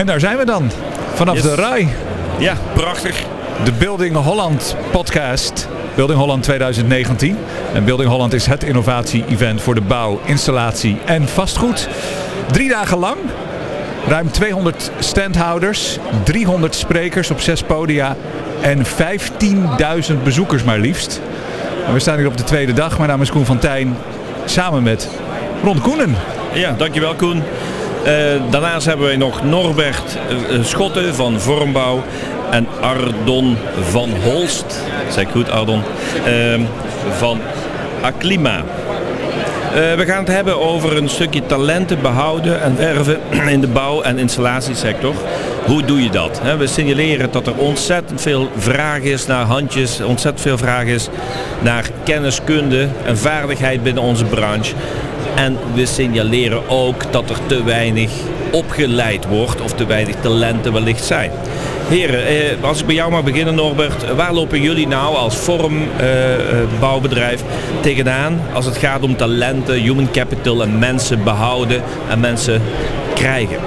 En daar zijn we dan, vanaf Yes. de RAI. Ja, prachtig. De Building Holland podcast. Building Holland 2019. En Building Holland is het innovatie-event voor de bouw, installatie en vastgoed. Drie dagen lang. Ruim 200 standhouders, 300 sprekers op zes podia en 15.000 bezoekers maar liefst. En we staan hier op de tweede dag. Mijn naam is Koen van Tijn. Samen met Ron Koenen. Ja, dankjewel Koen. Eh, daarnaast hebben wij nog Norbert eh, eh, Schotten van Vormbouw en Ardon van Holst, zeg ik goed Ardon, ehm, van Aclima. We gaan het hebben over een stukje talenten behouden en werven in de bouw- en installatiesector. Hoe doe je dat? We signaleren dat er ontzettend veel vraag is naar handjes, ontzettend veel vraag is naar kenniskunde en vaardigheid binnen onze branche. En we signaleren ook dat er te weinig opgeleid wordt of te weinig talenten wellicht zijn. Heren, eh, als ik bij jou mag beginnen Norbert, waar lopen jullie nou als vormbouwbedrijf tegenaan als het gaat om talenten, human capital en mensen behouden en mensen krijgen?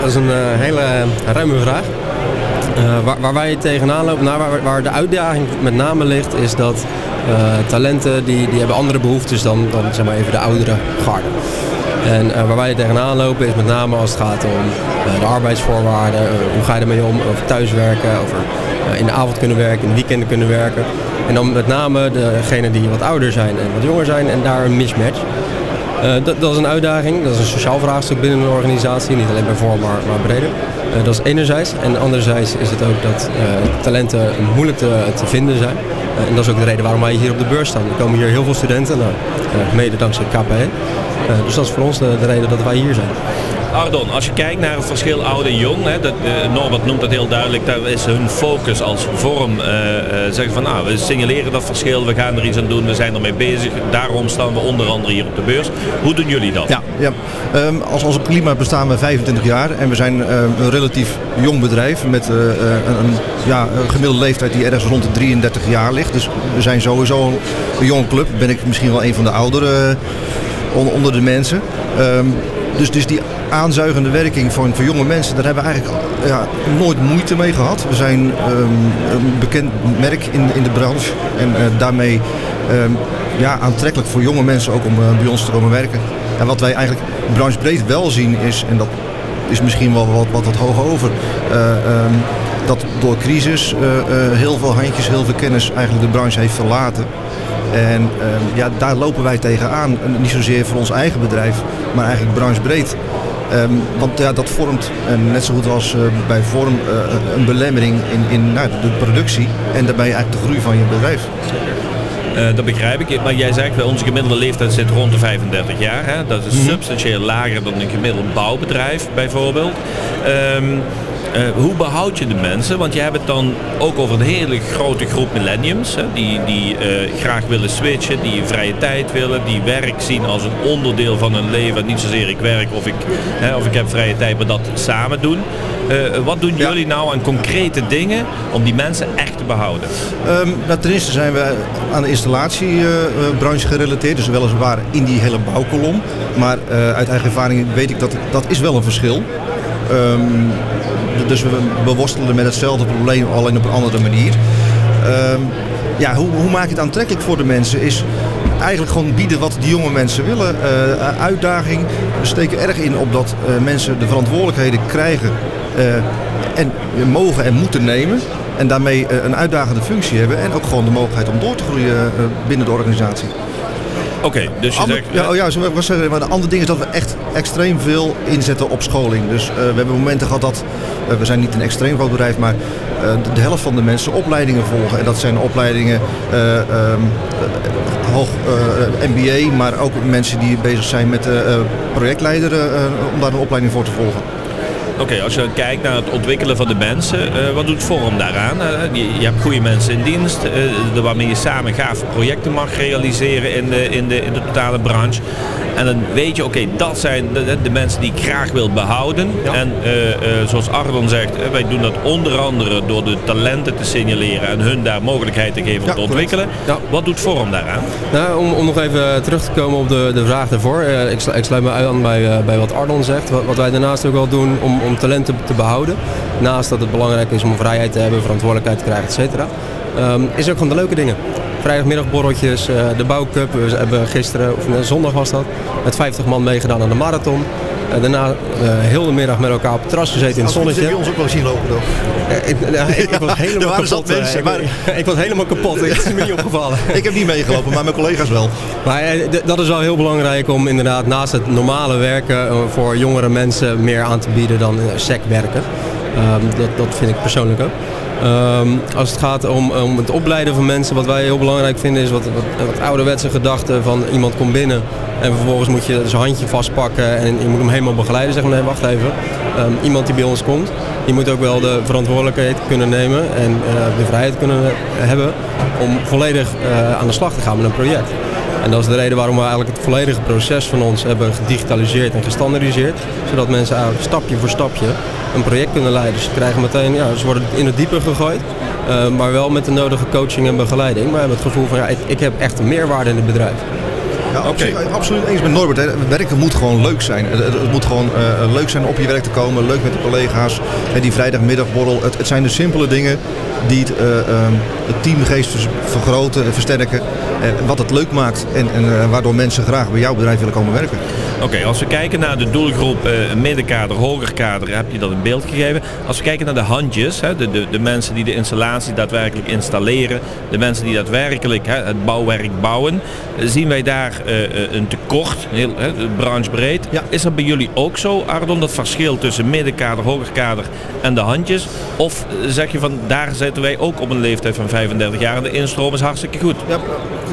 Dat is een eh, hele ruime vraag. Eh, waar, waar wij tegenaan lopen, nou, waar, waar de uitdaging met name ligt, is dat eh, talenten die, die hebben andere behoeftes dan, dan zeg maar even de oudere garde. En eh, waar wij tegenaan lopen is met name als het gaat om eh, de arbeidsvoorwaarden, eh, hoe ga je ermee om, over thuiswerken, over eh, in de avond kunnen werken, in de weekenden kunnen werken. En dan met name degenen die wat ouder zijn en wat jonger zijn en daar een mismatch. Eh, dat, dat is een uitdaging, dat is een sociaal vraagstuk binnen een organisatie, niet alleen bij vorm, maar, maar breder. Eh, dat is enerzijds. En anderzijds is het ook dat eh, talenten moeilijk te, te vinden zijn. Eh, en dat is ook de reden waarom wij hier op de beurs staan. Er komen hier heel veel studenten, nou, eh, mede dankzij KPN. Eh, dus dat is voor ons de, de reden dat wij hier zijn. Ardon, als je kijkt naar het verschil oud en jong, hè, dat, eh, Norbert noemt dat heel duidelijk, daar is hun focus als vorm eh, eh, zeggen van nou, we signaleren dat verschil, we gaan er iets aan doen, we zijn ermee bezig, daarom staan we onder andere hier op de beurs. Hoe doen jullie dat? Ja, ja. Ehm, als onze klima bestaan we 25 jaar en we zijn ehm, een relatief jong bedrijf met een, ja, gemiddelde leeftijd die ergens rond de 33 jaar ligt. Dus we zijn sowieso een jonge club. Ben ik misschien wel een van de oudere on- onder de mensen. Ehm, dus, dus die aanzuigende werking voor jonge mensen, daar hebben we eigenlijk ja, nooit moeite mee gehad. We zijn ehm, een bekend merk in, in de branche en eh, daarmee ehm, ja, aantrekkelijk voor jonge mensen ook om eh, bij ons te komen werken. En wat wij eigenlijk branchebreed wel zien is, en dat is misschien wel wat, wat, wat hoog over, eh, ehm, dat door crisis eh, eh, heel veel handjes, heel veel kennis eigenlijk de branche heeft verlaten. En ehm, ja, daar lopen wij tegenaan. En Niet zozeer voor ons eigen bedrijf, maar eigenlijk branchebreed. Ehm, want ja, dat vormt, en net zo goed als eh, bij vorm, eh, een belemmering in, in nou, de productie en daarbij eigenlijk de groei van je bedrijf. Eh, dat begrijp ik. Maar jij zegt, wel, onze gemiddelde leeftijd zit rond de 35 jaar. Hè? Dat is substantieel lager dan een gemiddeld bouwbedrijf bijvoorbeeld. Ehm, eh, hoe behoud je de mensen? Want je hebt het dan ook over een hele grote groep millenniums. Hè? Die, die eh, graag willen switchen, die vrije tijd willen. Die werk zien als een onderdeel van hun leven. Niet zozeer ik werk of ik, hè, of ik heb vrije tijd, maar dat samen doen. Eh, wat doen Ja. jullie nou aan concrete dingen om die mensen echt te behouden? Nou, ten eerste zijn we aan de installatiebranche gerelateerd, dus weliswaar in die hele bouwkolom. Maar uit eigen ervaring weet ik dat dat is wel een verschil. D- dus we, worstelen met hetzelfde probleem, alleen op een andere manier. Ehm, ja, hoe, hoe maak je het aantrekkelijk voor de mensen is eigenlijk gewoon bieden wat die jonge mensen willen. Eh, uitdaging. We steken erg in op dat eh, mensen de verantwoordelijkheden krijgen eh, en mogen en moeten nemen. En daarmee eh, een uitdagende functie hebben en ook gewoon de mogelijkheid om door te groeien eh, binnen de organisatie. Oké, dus je Ander- zegt... ja, oh ja, zo wil ik wel zeggen, maar de andere ding is dat we echt extreem veel inzetten op scholing. Dus eh, we hebben momenten gehad dat, eh, we zijn niet een extreem groot bedrijf, maar eh, de, de helft van de mensen opleidingen volgen. En dat zijn opleidingen eh, ehm, eh, hoog MBA, maar ook mensen die bezig zijn met projectleider eh, om daar een opleiding voor te volgen. Oké, als je dan kijkt naar het ontwikkelen van de mensen, eh, wat doet Forum daaraan? Eh, je, je hebt goede mensen in dienst, eh, waarmee je samen gave projecten mag realiseren in de, in de, in de totale branche. En dan weet je, oké, dat zijn de, de mensen die ik graag wil behouden. En zoals Ardon zegt, wij doen dat onder andere door de talenten te signaleren en hun daar mogelijkheid te geven om Ja, te ontwikkelen. Ja. Wat doet Forum daaraan? Nou, om, om nog even terug te komen op de, de vraag daarvoor. Ik, slu- ik sluit me aan bij, bij wat Ardon zegt. Wat, wat wij daarnaast ook wel doen om, om om talenten te behouden. Naast dat het belangrijk is om vrijheid te hebben, verantwoordelijkheid te krijgen, et. Um, is ook gewoon de leuke dingen. Vrijdagmiddagborreltjes, uh, de bouwcup. We hebben gisteren, of zondag was dat, met 50 man meegedaan aan de marathon. Daarna uh, heel de middag met elkaar op het terras gezeten in het zonnetje. Heb je ons ook wel zien lopen toch? ik, ik, ik, was helemaal kapot. Mensen, maar... ik, was helemaal kapot. Het is me niet opgevallen. ik heb niet meegelopen, maar mijn collega's wel. Maar dat is wel heel belangrijk om inderdaad naast het normale werken voor jongere mensen meer aan te bieden dan sec werken. Um, dat, dat vind ik persoonlijk ook. Um, als het gaat om, om, het opleiden van mensen, wat wij heel belangrijk vinden is wat, wat, wat ouderwetse gedachten van iemand komt binnen en vervolgens moet je zijn handje vastpakken en je moet hem helemaal begeleiden. Zeg maar, nee, wacht even. Um, iemand die bij ons komt, die moet ook wel de verantwoordelijkheid kunnen nemen en uh, de vrijheid kunnen hebben om volledig uh, aan de slag te gaan met een project. En dat is de reden waarom we eigenlijk het volledige proces van ons hebben gedigitaliseerd en gestandardiseerd. Zodat mensen eigenlijk stapje voor stapje een project kunnen leiden. Ze, krijgen meteen, ja, ze worden in het diepe gegooid. Uh, maar wel met de nodige coaching en begeleiding. Maar hebben het gevoel van ja, ik, ik heb echt een meerwaarde in het bedrijf. Ja, absoluut, okay. absoluut eens met Norbert. Hè. Werken moet gewoon leuk zijn. Het, het moet gewoon uh, leuk zijn om op je werk te komen. Leuk met de collega's. Hè, die vrijdagmiddagborrel. Het, het zijn de simpele dingen die het, uh, um, het teamgeest vergroten en versterken. Uh, wat het leuk maakt en, en waardoor mensen graag bij jouw bedrijf willen komen werken. Oké, okay, als we kijken naar de doelgroep middenkader, hogerkader, heb je dat in beeld gegeven. Als we kijken naar de handjes, hè, de, de, de, mensen die de installatie daadwerkelijk installeren, de mensen die daadwerkelijk hè, het bouwwerk bouwen, zien wij daar een tekort, heel branchebreed. Ja. Is dat bij jullie ook zo, Ardon, dat verschil tussen middenkader, hogerkader en de handjes? Of zeg je van daar zitten wij ook op een leeftijd van 35 jaar en de instroom is hartstikke goed? Ja,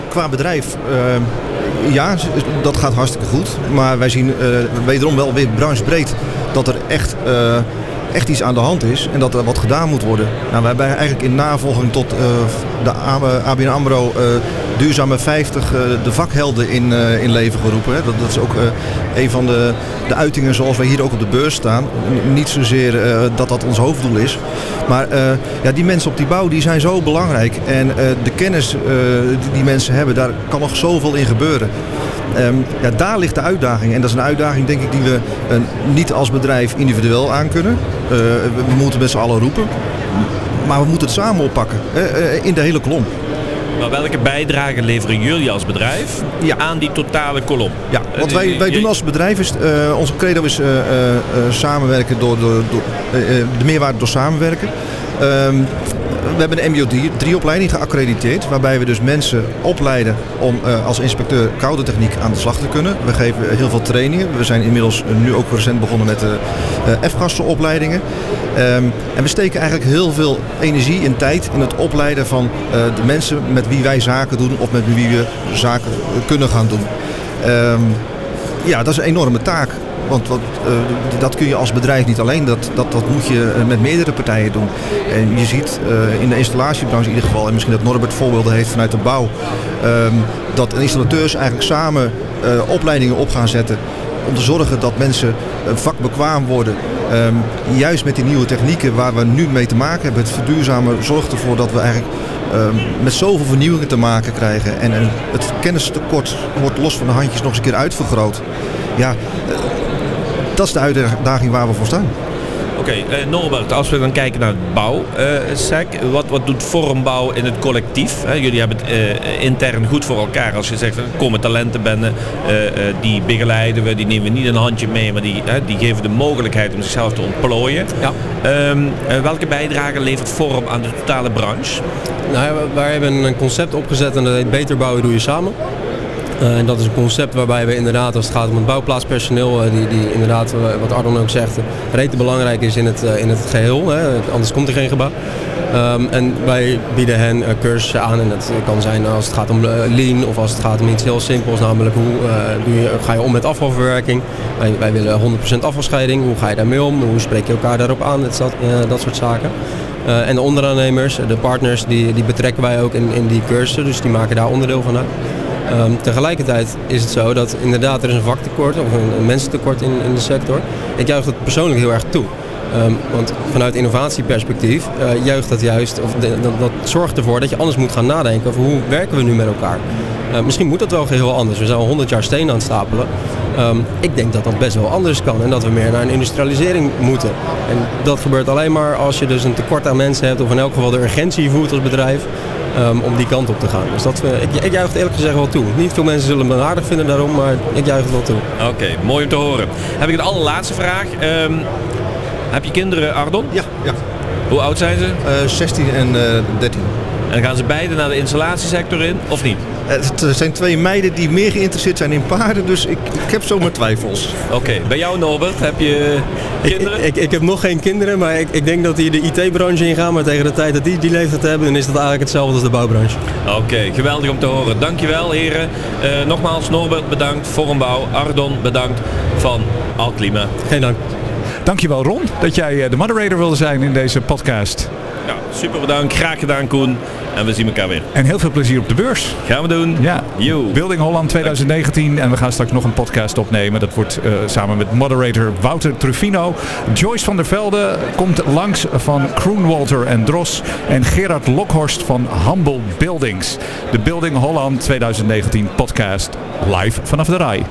qua bedrijf, uh, ja, dat gaat hartstikke goed. Maar wij zien uh, wederom wel weer branchebreed dat er echt... Uh, echt iets aan de hand is en dat er wat gedaan moet worden. Nou, we hebben eigenlijk in navolging tot uh, de ABN AMRO uh, Duurzame 50 uh, de vakhelden in, in leven geroepen. Dat, dat, is ook een van de, de uitingen zoals wij hier ook op de beurs staan. Niet zozeer dat dat ons hoofddoel is. Maar ja, die mensen op die bouw die zijn zo belangrijk. En de kennis die die mensen hebben, daar kan nog zoveel in gebeuren. Um, ja, daar ligt de uitdaging. En dat is een uitdaging denk ik die we uh, niet als bedrijf individueel aan kunnen. Uh, we moeten met z'n allen roepen. Maar we moeten het samen oppakken. Uh, in de hele kolom. Maar welke bijdrage leveren jullie als bedrijf ja. aan die totale kolom? Ja, wat wij, wij doen als bedrijf is, uh, onze credo is uh, uh, samenwerken door, door, door de meerwaarde door samenwerken. Um, we hebben een MBO-3-opleiding geaccrediteerd, waarbij we dus mensen opleiden om uh, als inspecteur koude techniek aan de slag te kunnen. We geven heel veel trainingen. We zijn inmiddels nu ook recent begonnen met de F-gassenopleidingen. Um, en we steken eigenlijk heel veel energie en tijd in het opleiden van de mensen met wie wij zaken doen of met wie we zaken kunnen gaan doen. Um, ja, dat is een enorme taak. Want wat, uh, dat kun je als bedrijf niet alleen, dat, dat, dat moet je met meerdere partijen doen. En je ziet uh, in de installatiebranche in ieder geval, en misschien dat Norbert voorbeelden heeft vanuit de bouw, um, dat installateurs eigenlijk samen opleidingen op gaan zetten om te zorgen dat mensen vakbekwaam worden. Um, juist met die nieuwe technieken waar we nu mee te maken hebben, het verduurzamen zorgt ervoor dat we eigenlijk um, met zoveel vernieuwingen te maken krijgen. En, en het kennistekort wordt los van de handjes nog eens een keer uitvergroot. Ja, dat is de uitdaging waar we voor staan. Oké, okay, uh, Norbert, als we dan kijken naar het bouwsec, uh, wat, wat doet vormbouw in het collectief? Hè? Jullie hebben het uh, intern goed voor elkaar. Als je zegt, er komen talenten binnen, die begeleiden we, die nemen we niet een handje mee, maar die, die geven de mogelijkheid om zichzelf te ontplooien. Ja. Um, welke bijdrage levert vorm aan de totale branche? Nou, wij hebben een concept opgezet en dat heet Beter bouwen doe je samen. Uh, en dat is een concept waarbij we inderdaad, als het gaat om het bouwplaatspersoneel, uh, die, die inderdaad, uh, wat Ardon ook zegt, rete belangrijk is in het, in het geheel. Hè, anders komt er geen gebouw. Um, en wij bieden hen cursussen aan en dat kan zijn als het gaat om lean of als het gaat om iets heel simpels, namelijk hoe je, ga je om met afvalverwerking. Wij, willen 100% afvalscheiding, hoe ga je daarmee om, hoe spreek je elkaar daarop aan, dat, dat soort zaken. En de onderaannemers, de partners, die, die betrekken wij ook in, in die cursussen, dus die maken daar onderdeel van uit. Um, tegelijkertijd is het zo dat inderdaad er is een vaktekort of een, mensentekort in, in de sector. Ik juich dat persoonlijk heel erg toe. Um, want vanuit innovatieperspectief uh, dat juist, of dat, dat, zorgt ervoor dat je anders moet gaan nadenken over hoe werken we nu met elkaar. Uh, misschien moet dat wel heel anders. We zijn al 100 jaar steen aan het stapelen. Um, ik denk dat dat best wel anders kan en dat we meer naar een industrialisering moeten. En dat gebeurt alleen maar als je dus een tekort aan mensen hebt of in elk geval de urgentie voert als bedrijf um, om die kant op te gaan. Dus dat, uh, ik, ik juich het eerlijk gezegd wel toe. Niet veel mensen zullen me aardig vinden daarom, maar ik juich het wel toe. Oké, mooi om te horen. Heb ik een allerlaatste vraag. Um, heb je kinderen, Ardon? Ja. ja. Hoe oud zijn ze? Uh, 16 en uh, 13. En gaan ze beide naar de installatiesector in, of niet? Het zijn twee meiden die meer geïnteresseerd zijn in paarden, dus ik, ik heb zomaar twijfels. Oké, bij jou Norbert, heb je kinderen? Ik, ik, ik, heb nog geen kinderen, maar ik, ik denk dat die de IT-branche ingaan. Maar tegen de tijd dat die die leeftijd hebben, dan is dat eigenlijk hetzelfde als de bouwbranche. Oké, geweldig om te horen. Dankjewel heren. Uh, nogmaals Norbert bedankt, Vormbouw, Ardon bedankt van Alklima. Geen dank. Dankjewel Ron, dat jij eh, de moderator wilde zijn in deze podcast. Ja, super bedankt. Graag gedaan Koen. En we zien elkaar weer. En heel veel plezier op de beurs. Gaan we doen. Ja. Yo. Building Holland 2019. En we gaan straks nog een podcast opnemen. Dat wordt uh, samen met moderator Wouter Truffino. Joyce van der Velde komt langs van Kroenwalter en Dros. En Gerard Lokhorst van Humble Buildings. De Building Holland 2019 podcast live vanaf de RAI.